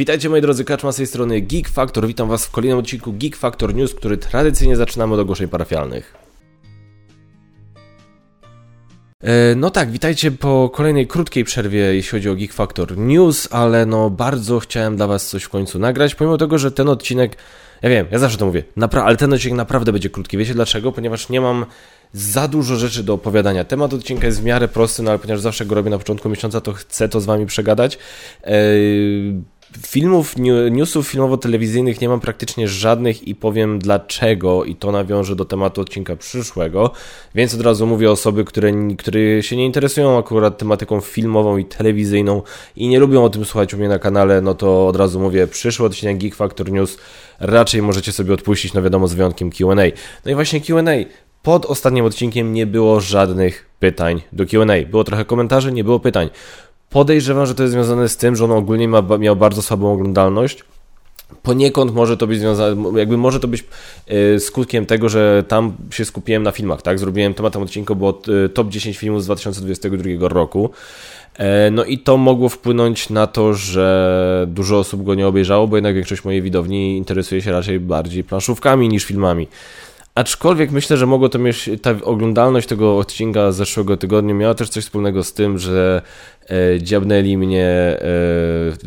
Witajcie moi drodzy, Kaczma z tej strony Geek Factor. Witam was w kolejnym odcinku Geek Factor News, który tradycyjnie zaczynamy od ogłoszeń parafialnych. E, no tak, witajcie po kolejnej krótkiej przerwie, jeśli chodzi o Geek Factor News, ale no bardzo chciałem dla was coś w końcu nagrać, pomimo tego, że ten odcinek, ja wiem, ja zawsze to mówię, ale ten odcinek naprawdę będzie krótki. Wiecie dlaczego? Ponieważ nie mam za dużo rzeczy do opowiadania. Temat odcinka jest w miarę prosty, no ale ponieważ zawsze go robię na początku miesiąca, to chcę to z wami przegadać. Eee, filmów, newsów filmowo-telewizyjnych nie mam praktycznie żadnych i powiem dlaczego i to nawiąże do tematu odcinka przyszłego, więc od razu mówię osoby, które, które się nie interesują akurat tematyką filmową i telewizyjną i nie lubią o tym słuchać u mnie na kanale, no to od razu mówię, przyszły odcinek Geek Factor News raczej możecie sobie odpuścić, no wiadomo, z wyjątkiem Q&A. No i właśnie Q&A. Pod ostatnim odcinkiem nie było żadnych pytań do QA. Było trochę komentarzy, nie było pytań. Podejrzewam, że to jest związane z tym, że on ogólnie ma, miał bardzo słabą oglądalność. Poniekąd może to być związane, jakby może to być yy, skutkiem tego, że tam się skupiłem na filmach, tak? Zrobiłem tematem odcinka, było yy, top 10 filmów z 2022 roku. E, no i to mogło wpłynąć na to, że dużo osób go nie obejrzało, bo jednak większość mojej widowni interesuje się raczej bardziej planszówkami niż filmami. Aczkolwiek myślę, że mogło to mieć, ta oglądalność tego odcinka z zeszłego tygodnia miała też coś wspólnego z tym, że e, dziabnęli mnie e,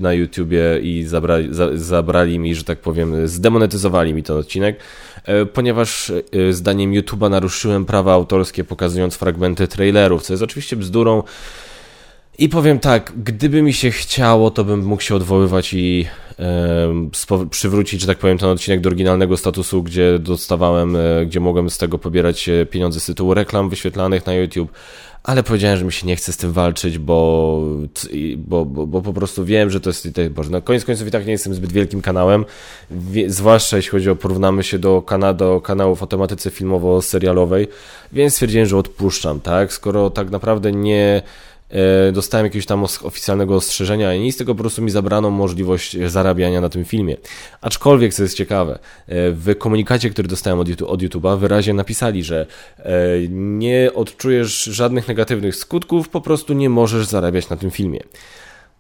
na YouTubie i zabrali, za, zabrali mi, że tak powiem, zdemonetyzowali mi ten odcinek, e, ponieważ e, zdaniem YouTube'a naruszyłem prawa autorskie pokazując fragmenty trailerów, co jest oczywiście bzdurą, i powiem tak, gdyby mi się chciało, to bym mógł się odwoływać i e, przywrócić, że tak powiem, ten odcinek do oryginalnego statusu, gdzie dostawałem, e, gdzie mogłem z tego pobierać e, pieniądze z tytułu reklam wyświetlanych na YouTube, ale powiedziałem, że mi się nie chce z tym walczyć, bo, bo, bo, bo po prostu wiem, że to jest, boże, na koniec końców i tak nie jestem zbyt wielkim kanałem, wie, zwłaszcza jeśli chodzi o porównamy się do, kana, do kanałów o tematyce filmowo-serialowej, więc stwierdziłem, że odpuszczam, tak, skoro tak naprawdę nie dostałem jakiegoś tam oficjalnego ostrzeżenia i nic, tylko po prostu mi zabrano możliwość zarabiania na tym filmie. Aczkolwiek, co jest ciekawe, e, w komunikacie, który dostałem od, YouTube, od YouTube'a wyraźnie napisali, że e, nie odczujesz żadnych negatywnych skutków, po prostu nie możesz zarabiać na tym filmie.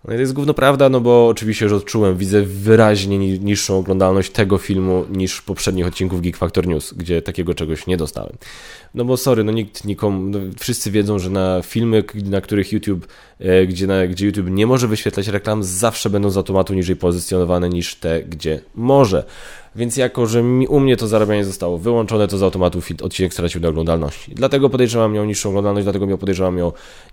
No i to jest główno prawda, no bo oczywiście już odczułem, widzę wyraźnie niższą oglądalność tego filmu niż poprzednich odcinków Geek Factor News, gdzie takiego czegoś nie dostałem. No bo sorry, no nikt nikomu, no wszyscy wiedzą, że na filmy, na których YouTube, e, gdzie, na, gdzie YouTube nie może wyświetlać reklam, zawsze będą z automatu niżej pozycjonowane niż te, gdzie może. Więc jako, że mi, u mnie to zarabianie zostało wyłączone, to z automatu odcinek stracił na oglądalności. Dlatego podejrzewam miał niższą oglądalność, dlatego miał podejrzewam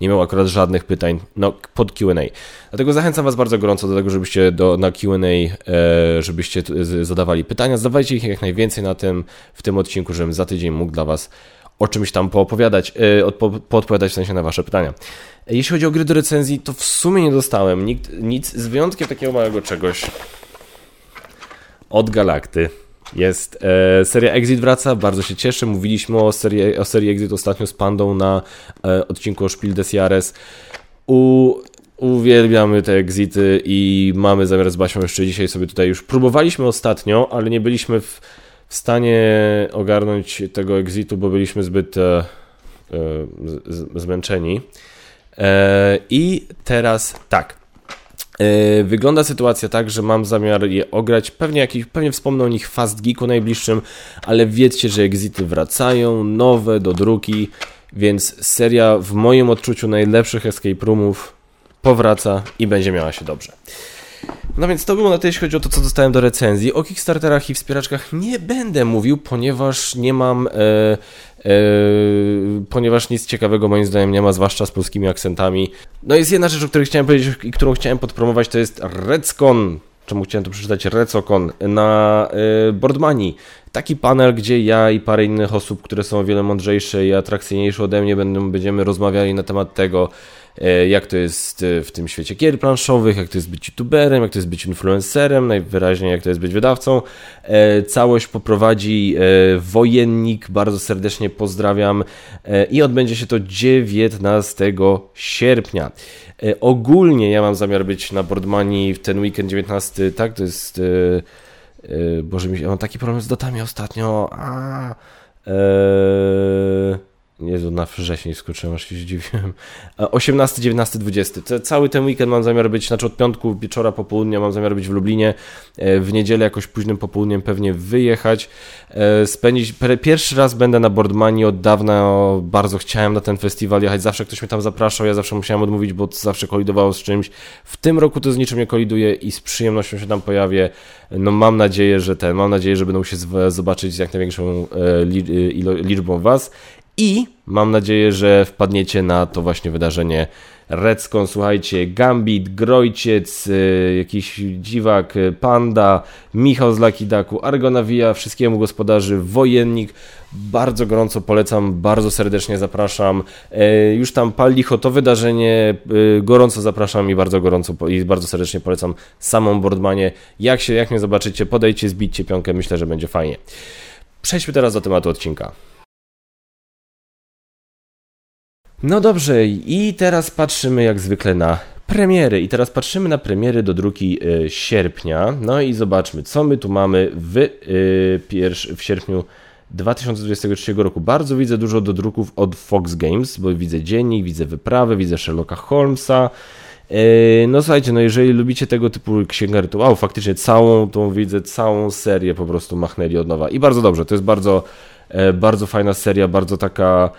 nie miał akurat żadnych pytań no, pod Q&A. Dlatego zachęcam Was bardzo gorąco do tego, żebyście do, na Q&A, e, żebyście zadawali pytania. Zadawajcie ich jak najwięcej na tym, w tym odcinku, żebym za tydzień mógł dla Was o czymś tam poopowiadać, yy, poodpowiadać w sensie na Wasze pytania. Jeśli chodzi o gry do recenzji, to w sumie nie dostałem nikt, nic, z wyjątkiem takiego małego czegoś od Galakty. Jest e, seria Exit wraca, bardzo się cieszę. Mówiliśmy o serii, o serii Exit ostatnio z Pandą na e, odcinku o Spiel des Jahres. U, uwielbiamy te exity i mamy zamiar z Basią jeszcze dzisiaj sobie tutaj już próbowaliśmy ostatnio, ale nie byliśmy w w stanie ogarnąć tego exitu, bo byliśmy zbyt e, e, zmęczeni. E, I teraz tak. E, wygląda sytuacja tak, że mam zamiar je ograć. Pewnie, jakiś, pewnie wspomnę o nich w Fast Geeku najbliższym, ale wiedzcie, że exity wracają, nowe do druki, więc seria w moim odczuciu najlepszych escape roomów powraca i będzie miała się dobrze. No więc to było na tyle, jeśli chodzi o to, co dostałem do recenzji. O Kickstarterach i wspieraczkach nie będę mówił, ponieważ nie mam... E, e, ponieważ nic ciekawego moim zdaniem nie ma, zwłaszcza z polskimi akcentami. No jest jedna rzecz, o której chciałem powiedzieć i którą chciałem podpromować, to jest Redscon czemu chciałem to przeczytać, Recokon na y, Boardmani. Taki panel, gdzie ja i parę innych osób, które są o wiele mądrzejsze i atrakcyjniejsze ode mnie, będziemy rozmawiali na temat tego, jak to jest e, w tym świecie gier planszowych, jak to jest być youtuberem, jak to jest być influencerem, najwyraźniej jak to jest być wydawcą. E, całość poprowadzi Wojennik, bardzo serdecznie pozdrawiam i odbędzie się to 19 sierpnia. Ogólnie ja mam zamiar być na Boardmani w ten weekend 19, tak, to jest... Boże, ja mam taki problem z dotami ostatnio. A, Jezu, na wrzesień skoczyłem, aż się zdziwiłem. 18, 19, 20. cały ten weekend mam zamiar być, znaczy od piątku wieczora, popołudnia mam zamiar być w Lublinie. E, w niedzielę jakoś późnym popołudniem pewnie wyjechać. E, spędzić, pierwszy raz będę na Boardmanii od dawna, bardzo chciałem na ten festiwal jechać. Zawsze ktoś mnie tam zapraszał, ja zawsze musiałem odmówić, bo zawsze kolidowało z czymś. W tym roku to z niczym nie koliduje i z przyjemnością się tam pojawię. No mam nadzieję, że ten, mam nadzieję, że będą się zobaczyć z jak największą liczbą Was i mam nadzieję, że wpadniecie na to właśnie wydarzenie Recką. Słuchajcie, Gambit, Grojciec, y, jakiś dziwak, y, Panda, Michał z Lakidaku, Argonawija, wszystkiemu gospodarzy, Wojennik. Bardzo gorąco polecam, bardzo serdecznie zapraszam. Y, już tam pal licho to wydarzenie, gorąco zapraszam i bardzo gorąco i bardzo serdecznie polecam samą Boardmanie. Jak się, jak mnie zobaczycie, podejcie, zbijcie pionkę, myślę, że będzie fajnie. Przejdźmy teraz do tematu odcinka. No dobrze, i teraz patrzymy jak zwykle na premiery. I teraz patrzymy na premiery do drugi y, sierpnia. No i zobaczmy, co my tu mamy w, y, w sierpniu 2023 roku. Bardzo widzę dużo do druków od Fox Games, bo widzę dziennik, widzę wyprawę, widzę Sherlocka Holmesa. Y, no słuchajcie, no jeżeli lubicie tego typu księgę rytuału, faktycznie całą tą widzę, całą serię po prostu machnęli od nowa. I bardzo dobrze, to jest bardzo, e, bardzo fajna seria, bardzo taka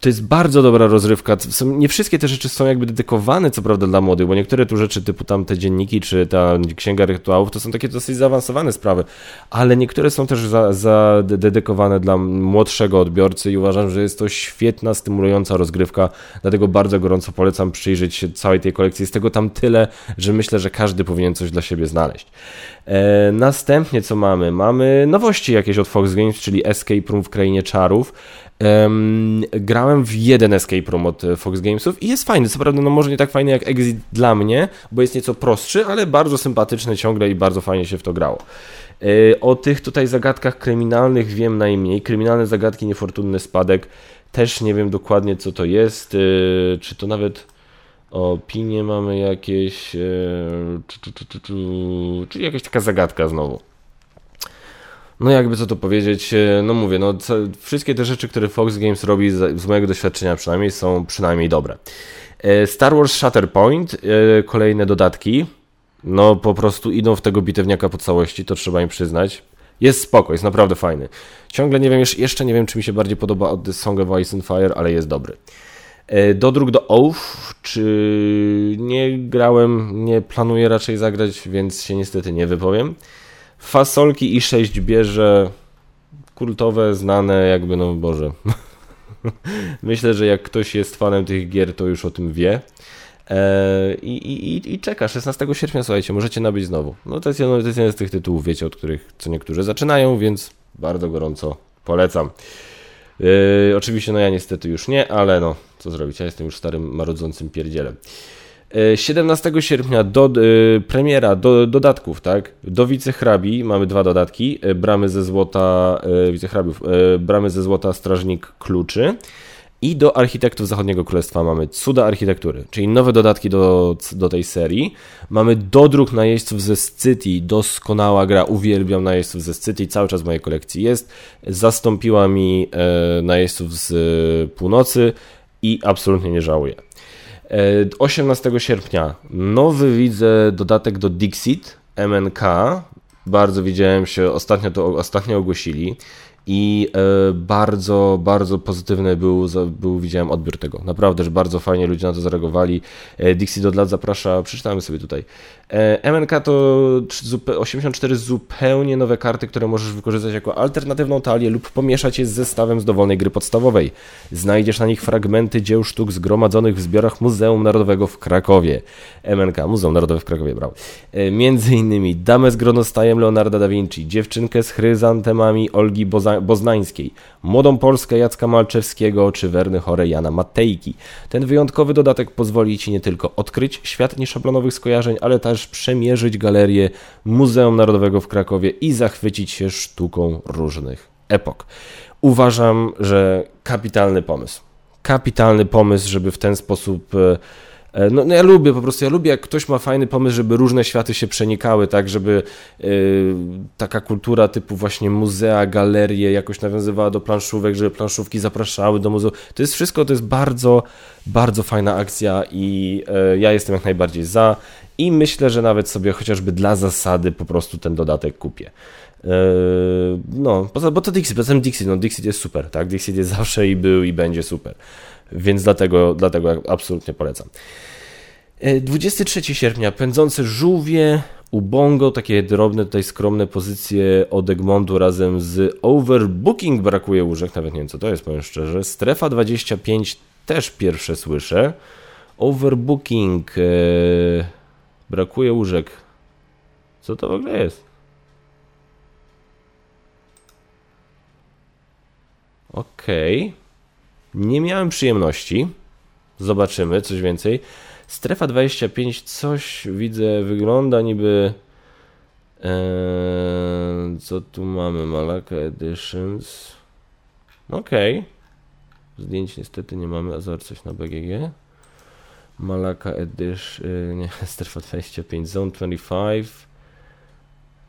to jest bardzo dobra rozrywka. nie wszystkie te rzeczy są jakby dedykowane, co prawda, dla młodych, bo niektóre tu rzeczy, typu tam te dzienniki, czy ta księga rytuałów, to są takie dosyć zaawansowane sprawy, ale niektóre są też za, za dedykowane dla młodszego odbiorcy i uważam, że jest to świetna, stymulująca rozgrywka, dlatego bardzo gorąco polecam przyjrzeć się całej tej kolekcji. Jest tego tam tyle, że myślę, że każdy powinien coś dla siebie znaleźć. E, następnie co mamy? Mamy nowości jakieś od Fox Games, czyli Escape Room w Krainie Czarów. Grałem w jeden escape room od e, Fox Gamesów i jest fajny. Co prawda, no może nie tak fajny jak Exit dla mnie, bo jest nieco prostszy, ale bardzo sympatyczny ciągle i bardzo fajnie się w to grało. E, o tych tutaj zagadkach kryminalnych wiem najmniej. Kryminalne zagadki, niefortunny spadek. Też nie wiem dokładnie co to jest. E, czy to nawet opinie mamy jakieś. Czyli jakaś taka zagadka znowu. No jakby co tu powiedzieć, e, no mówię, no wszystkie te rzeczy, które Fox Games robi z, z, mojego doświadczenia przynajmniej są przynajmniej dobre. E, Star Wars Shatterpoint, e, kolejne dodatki, no po prostu idą w tego bitewniaka po całości, to trzeba im przyznać. Jest spoko, jest naprawdę fajny. Ciągle nie wiem, jeszcze nie wiem, czy mi się bardziej podoba od The Song of Ice and Fire, ale jest dobry. Dodruk do Oath, czy nie grałem, nie planuję raczej zagrać, więc się niestety nie wypowiem. Fasolki i 6 bierze kultowe, znane, jakby, no Boże. Myślę, że jak ktoś jest fanem tych gier, to już o tym wie. Eee, i, i, I czeka 16 sierpnia, słuchajcie, możecie nabyć znowu. No to jest, to jest jeden z tych tytułów, wiecie, od których co niektórzy zaczynają, więc bardzo gorąco polecam. Eee, oczywiście, no ja niestety już nie, ale no, co zrobić, ja jestem już starym, marudzącym pierdzielem. 17 sierpnia do, y, premiera do, dodatków, tak? Do wicehrabi mamy dwa dodatki. Y, bramy ze złota, y, wicehrabiów, bramy ze złota strażnik kluczy. I do architektów Zachodniego Królestwa mamy cuda architektury, czyli nowe dodatki do, do tej serii. Mamy dodruk najeźdźców ze City, doskonała gra, uwielbiam najeźdźców ze City, cały czas w mojej kolekcji jest. Zastąpiła mi e, najeźdźców z północy i absolutnie nie żałuję. 18 e, sierpnia nowy widzę dodatek do Dixit MNK. Bardzo widziałem się, ostatnio to ostatnio ogłosili i e, bardzo, bardzo pozytywny był, był, widziałem odbiór tego. Naprawdę, że bardzo fajnie ludzie na to zareagowali. E, Dixie od lat zaprasza, przeczytamy sobie tutaj. E, MNK to 84 zupełnie nowe karty, które możesz wykorzystać jako alternatywną talię lub pomieszać je z zestawem z dowolnej gry podstawowej. Znajdziesz na nich fragmenty dzieł sztuk zgromadzonych w zbiorach Muzeum Narodowego w Krakowie. MNK, Muzeum Narodowe w Krakowie, brawo. Między innymi Damę z gronostajem Leonarda da Vinci, Dziewczynkę z chryzantemami Olgi Boznańskiej, Młodą Polskę Jacka Malczewskiego czy Werny Chore Jana Matejki. Ten wyjątkowy dodatek pozwoli Ci nie tylko odkryć świat nieszablonowych skojarzeń, ale też przemierzyć galerię Muzeum Narodowego w Krakowie i zachwycić się sztuką różnych epok. Uważam, że kapitalny pomysł. Kapitalny pomysł, żeby w ten sposób E, no, no, ja lubię po prostu, ja lubię jak ktoś ma fajny pomysł, żeby różne światy się przenikały, tak, żeby yy, taka kultura typu właśnie muzea, galerie jakoś nawiązywała do planszówek, żeby planszówki zapraszały do muzeum. To jest wszystko, to jest bardzo, bardzo fajna akcja i yy, ja jestem jak najbardziej za i myślę, że nawet sobie chociażby dla zasady po prostu ten dodatek kupię. No, bo to Dixit, poza tym Dixit, no Dixit jest super, tak? Dixit jest zawsze i był i będzie super. Więc dlatego, dlatego absolutnie polecam. 23 e, sierpnia, pędzące żółwie, Ubongo, takie drobne, tutaj skromne pozycje od Egmontu razem z Overbooking, brakuje łóżek, nawet nie wiem co to jest, powiem szczerze. Strefa 25 też pierwsze słyszę. Overbooking, ee, brakuje łóżek. Co to w ogóle jest? Okej. Okay. Nie miałem przyjemności. Zobaczymy coś więcej. Strefa 25, coś widzę, wygląda niby. Eee, co tu mamy? Malaka Editions. Okej. Okay. Zdjęć niestety nie mamy, a zobacz coś na BGG. Malaka Edition, e, nie, Strefa 25, Zone 25.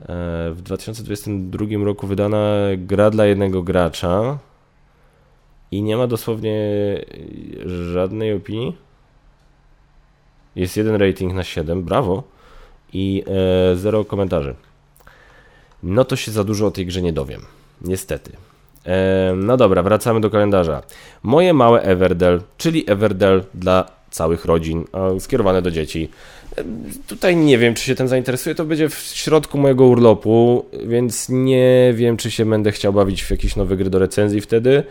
Eee, w 2022 roku wydana gra dla jednego gracza i nie ma dosłownie żadnej opinii. Jest jeden rating na 7, brawo. I e, zero komentarzy. No to się za dużo o tej grze nie dowiem. Niestety. E, no dobra, wracamy do kalendarza. Moje małe Everdell, czyli Everdell dla całych rodzin, skierowane do dzieci. E, tutaj nie wiem, czy się tym zainteresuje. To będzie w środku mojego urlopu, więc nie wiem, czy się będę chciał bawić w jakieś nowe gry do recenzji wtedy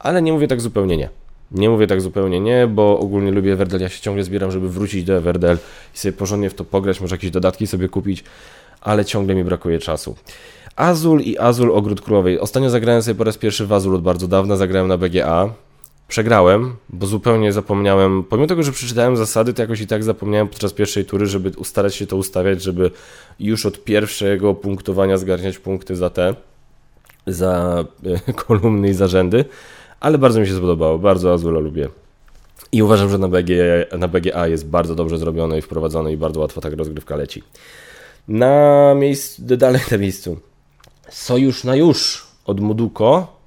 ale nie mówię tak zupełnie nie. Nie mówię tak zupełnie nie, bo ogólnie lubię Everdell. Ja się ciągle zbieram, żeby wrócić do Everdell i sobie porządnie w to pograć, może jakieś dodatki sobie kupić, ale ciągle mi brakuje czasu. Azul i Azul Ogród Królowej. Ostatnio zagrałem sobie po raz pierwszy w Azul od bardzo dawna, zagrałem na BGA. Przegrałem, bo zupełnie zapomniałem, pomimo tego, że przeczytałem zasady, to jakoś i tak zapomniałem podczas pierwszej tury, żeby ustarać się to ustawiać, żeby już od pierwszego punktowania zgarniać punkty za te, za e, kolumny i za rzędy ale bardzo mi się spodobało, bardzo Azula lubię. I uważam, że na BGA, na BGA jest bardzo dobrze zrobione i wprowadzone i bardzo łatwo tak rozgrywka leci. Na miejscu, dalej na miejscu. Sojusz na już od Muduko.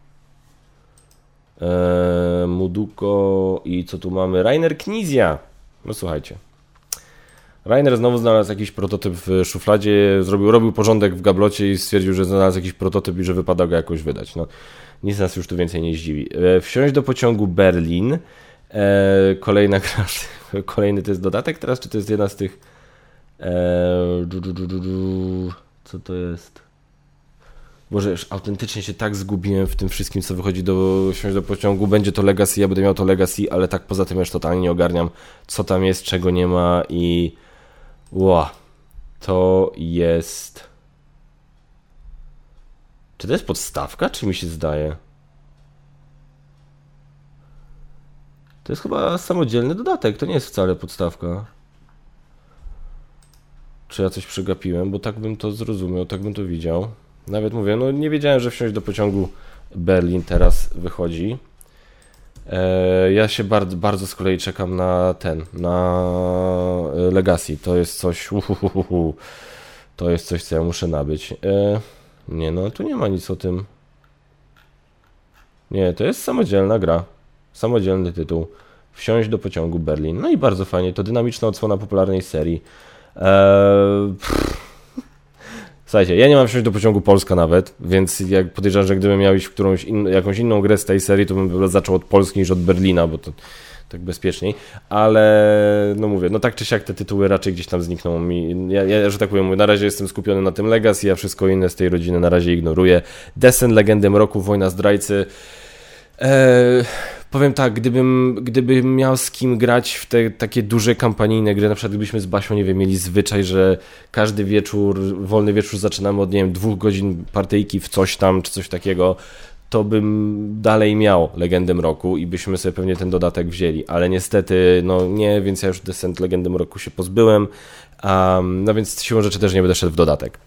Eee, Muduko i co tu mamy? Rainer Knizia. No słuchajcie. Rainer znowu znalazł jakiś prototyp w szufladzie, zrobił, robił porządek w gablocie i stwierdził, że znalazł jakiś prototyp i że wypada go jakoś wydać. No, nic nas już tu więcej nie zdziwi. E, wsiąść do pociągu Berlin. E, kolejna gra. Kolejny to jest dodatek teraz, czy to jest jedna z tych. E, co to jest? Boże, już autentycznie się tak zgubiłem w tym wszystkim, co wychodzi do wsiąść do pociągu. Będzie to Legacy, ja będę miał to Legacy, ale tak poza tym już totalnie nie ogarniam, co tam jest, czego nie ma i. Ła. To jest. Czy to jest podstawka, czy mi się zdaje? To jest chyba samodzielny dodatek, to nie jest wcale podstawka. Czy ja coś przegapiłem, bo tak bym to zrozumiał, tak bym to widział. Nawet mówię, no nie wiedziałem, że wsiąść do pociągu Berlin teraz wychodzi. E, ja się bardzo, bardzo z kolei czekam na ten, na Legacy. To jest coś, uhuhuhu, to jest coś, co ja muszę nabyć. E, nie, no tu nie ma nic o tym. Nie, to jest samodzielna gra. Samodzielny tytuł. Wsiąść do pociągu Berlin. No i bardzo fajnie. To dynamiczna odsłona popularnej serii. Eee, Słuchajcie, ja nie mam wsiąść do pociągu Polska nawet, więc jak podejrzewam, że gdybym miał iść w którąś in, jakąś inną grę z tej serii, to bym zaczął od Polski niż od Berlina, bo to tak bezpieczniej, ale no mówię, no tak czy siak te tytuły raczej gdzieś tam znikną mi. Ja, ja że tak powiem, na razie jestem skupiony na tym Legacy, a wszystko inne z tej rodziny na razie ignoruję. Descent, Legendę Mroku, Wojna Zdrajcy. Eee, powiem tak, gdybym, gdybym miał z kim grać w te takie duże kampanijne gry, na przykład gdybyśmy z Basią, nie wiem, mieli zwyczaj, że każdy wieczór, wolny wieczór zaczynamy od, nie wiem, dwóch godzin partyjki w coś tam, czy coś takiego, to bym dalej miał Legendę Mroku i byśmy sobie pewnie ten dodatek wzięli, ale niestety, no nie, więc ja już Descent Legendy Mroku się pozbyłem, um, no więc siłą rzeczy też nie będę szedł w dodatek.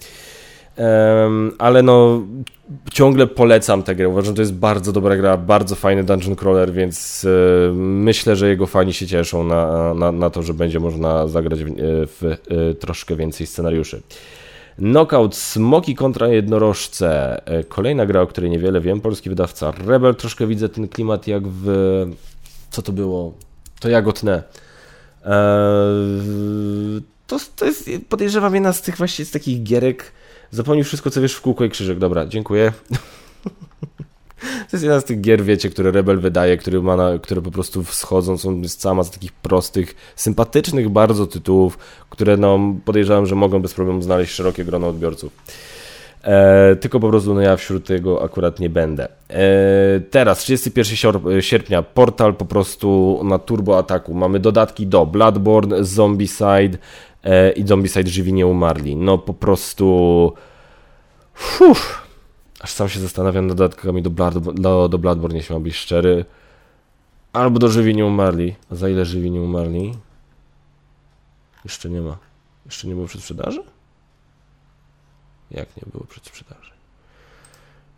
ale no ciągle polecam tę grę. Uważam, że to jest bardzo dobra gra, bardzo fajny dungeon crawler, więc e, myślę, że jego fani się cieszą na, na, na to, że będzie można zagrać w, w, w troszkę więcej scenariuszy. Knockout Smoki kontra jednorożce. E, kolejna gra, o której niewiele wiem. Polski wydawca Rebel. Troszkę widzę ten klimat jak w... Co to było? To jagotne. Eee, to, to jest, podejrzewam, jedna z tych właśnie z takich gierek. Zapomnij wszystko, co wiesz w kółko i krzyżyk. Dobra, dziękuję. To jest jedna z tych gier, wiecie, które Rebel wydaje, które, ma na, które po prostu wschodzą, są sama z takich prostych, sympatycznych bardzo tytułów, które no, podejrzewam, że mogą bez problemu znaleźć szerokie grono odbiorców. E, tylko po prostu no ja wśród tego akurat nie będę. E, teraz, 31 sierpnia, portal po prostu na turbo ataku. Mamy dodatki do Bloodborne, Zombicide e, i Zombicide Żywi Nie Umarli. No po prostu... Fuh, aż sam się zastanawiam nad dodatkami do, Blood, do, do Bloodborne, jeśli mam być szczery. Albo do Żywi Nie Umarli. A za ile Żywi Nie Umarli? Jeszcze nie ma. Jeszcze nie było przed sprzedaży? Jak nie było przedsprzedaży?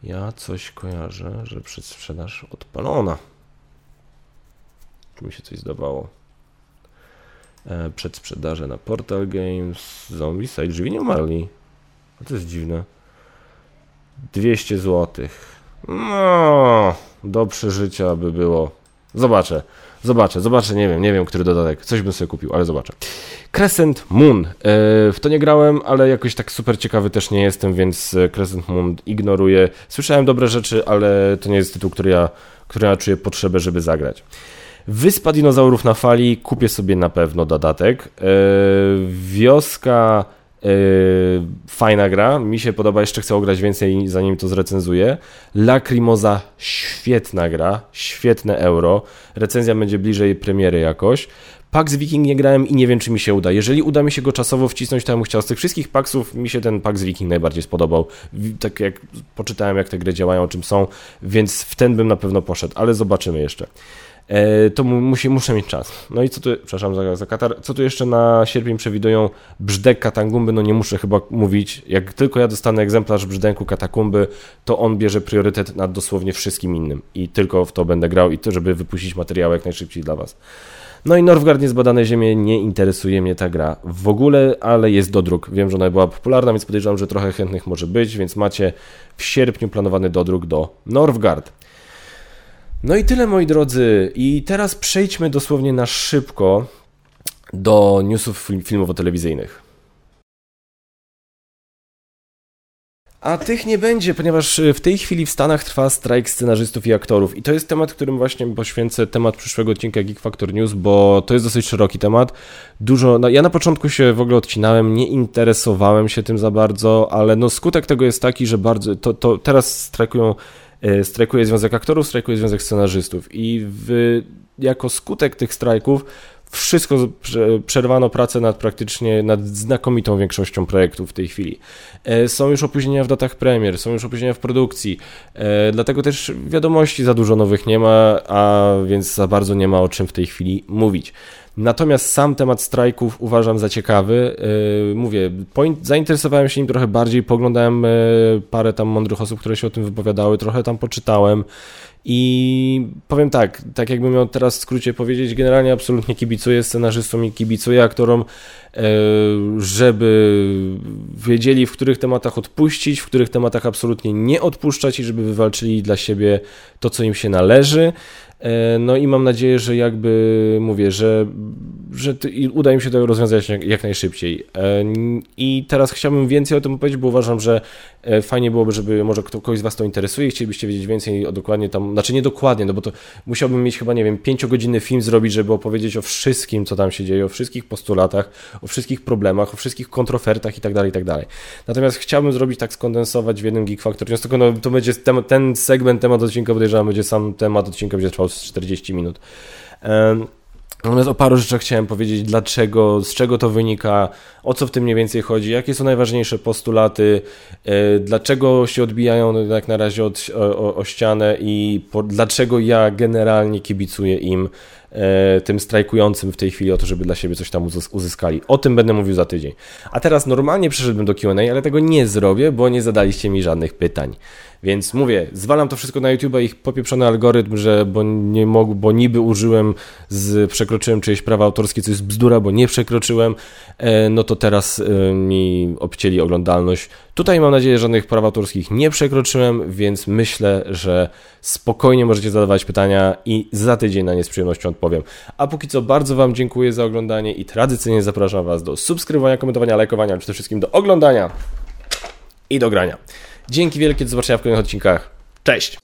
Ja coś kojarzę, że przedsprzedaż odpalona. Czy mi się coś zdawało? E, przedsprzedaże na Portal Games, Zombie Side, Żywi nie umarli. A to jest dziwne. 200 zł. No, do przeżycia by było. Zobaczę. Zobaczę, zobaczę, nie wiem, nie wiem, który dodatek. Coś bym sobie kupił, ale zobaczę. Crescent Moon. E, w to nie grałem, ale jakoś tak super ciekawy też nie jestem, więc e, Crescent Moon ignoruję. Słyszałem dobre rzeczy, ale to nie jest tytuł, który ja, który ja czuję potrzebę, żeby zagrać. Wyspa dinozaurów na fali, kupię sobie na pewno dodatek. E, wioska fajna gra, mi się podoba, jeszcze chcę ograć więcej zanim to zrecenzuję. Lacrimosa, świetna gra, świetne euro. Recenzja będzie bliżej premiery jakoś. Pax Viking nie grałem i nie wiem, czy mi się uda. Jeżeli uda mi się go czasowo wcisnąć, to ja bym chciał. Z tych wszystkich Paxów mi się ten Pax Viking najbardziej spodobał. Tak jak poczytałem, jak te gry działają, czym są, więc w ten bym na pewno poszedł, ale zobaczymy jeszcze. E, to musi, muszę mieć czas. No i co tu, przepraszam za, za Katar, co tu jeszcze na sierpień przewidują? Brzdek Katangumby, no nie muszę chyba mówić, jak tylko ja dostanę egzemplarz Brzdęku Katakumby, to on bierze priorytet nad dosłownie wszystkim innym i tylko w to będę grał i to, żeby wypuścić materiał jak najszybciej dla Was. No i Norwgard Niezbadane Ziemie, nie interesuje mnie ta gra w ogóle, ale jest dodruk. Wiem, że ona była popularna, więc podejrzewam, że trochę chętnych może być, więc macie w sierpniu planowany dodruk do Norwgard. No i tyle moi drodzy. I teraz przejdźmy dosłownie na szybko do newsów filmowo-telewizyjnych. A tych nie będzie, ponieważ w tej chwili w Stanach trwa strajk scenarzystów i aktorów. I to jest temat, którym właśnie poświęcę temat przyszłego odcinka Geek Factor News, bo to jest dosyć szeroki temat. Dużo. No, ja na początku się w ogóle odcinałem, nie interesowałem się tym za bardzo, ale no skutek tego jest taki, że bardzo. To, to teraz strajkują strajkuje Związek Aktorów, strajkuje Związek Scenarzystów i w, jako skutek tych strajków wszystko przerwano pracę nad praktycznie nad znakomitą większością projektów w tej chwili. E, są już opóźnienia w datach premier, są już opóźnienia w produkcji, e, dlatego też wiadomości za dużo nowych nie ma, a więc za bardzo nie ma o czym w tej chwili mówić. Natomiast sam temat strajków uważam za ciekawy. Yy, mówię, zainteresowałem się nim trochę bardziej, poglądałem yy, parę tam mądrych osób, które się o tym wypowiadały, trochę tam poczytałem. I powiem tak, tak jakbym miał teraz w skrócie powiedzieć, generalnie absolutnie kibicuję scenarzystom i kibicuję aktorom, yy, żeby wiedzieli, w których tematach odpuścić, w których tematach absolutnie nie odpuszczać i żeby wywalczyli dla siebie to, co im się należy. E, no i mam nadzieję, że jakby mówię, że, że uda im się to rozwiązać jak, najszybciej. E, I teraz chciałbym więcej o tym powiedzieć, bo uważam, że e, fajnie byłoby, żeby może kogoś z Was to interesuje i chcielibyście wiedzieć więcej o dokładnie tam, znaczy nie dokładnie, no bo to musiałbym mieć chyba, nie wiem, pięciogodzinny film zrobić, żeby opowiedzieć o wszystkim, co tam się dzieje, o wszystkich postulatach, o wszystkich problemach, o wszystkich kontrofertach i tak dalej, i tak dalej. Natomiast chciałbym zrobić tak, skondensować w jednym Geek Factor, więc tylko no, to będzie temat, ten segment, temat odcinka podejrzewam, będzie sam temat odcinka, będzie trwał z 40 minut. Natomiast o paru rzeczach chciałem powiedzieć, dlaczego, z czego to wynika, o co w tym mniej więcej chodzi, jakie są najważniejsze postulaty, e, dlaczego się odbijają jak na razie od, o, o ścianę i po, dlaczego ja generalnie kibicuję im e, tym strajkującym w tej chwili o to, żeby dla siebie coś tam uzyskali. O tym będę mówił za tydzień. A teraz normalnie przeszedłbym do Q&A, ale tego nie zrobię, bo nie zadaliście mi żadnych pytań. Więc mówię, zwalam to wszystko na YouTube, ich popieprzony algorytm, że bo nie mógł, bo niby użyłem, z, przekroczyłem czyjeś prawa autorskie, co jest bzdura, bo nie przekroczyłem, e, no to teraz e, mi obcięli oglądalność. Tutaj mam nadzieję, że żadnych praw autorskich nie przekroczyłem, więc myślę, że spokojnie możecie zadawać pytania i za tydzień na nie z przyjemnością odpowiem. A póki co bardzo Wam dziękuję za oglądanie i tradycyjnie zapraszam Was do subskrybowania, komentowania, lajkowania, ale przede wszystkim do oglądania i do grania. Dzięki wielkie, do zobaczenia w kolejnych odcinkach. Cześć!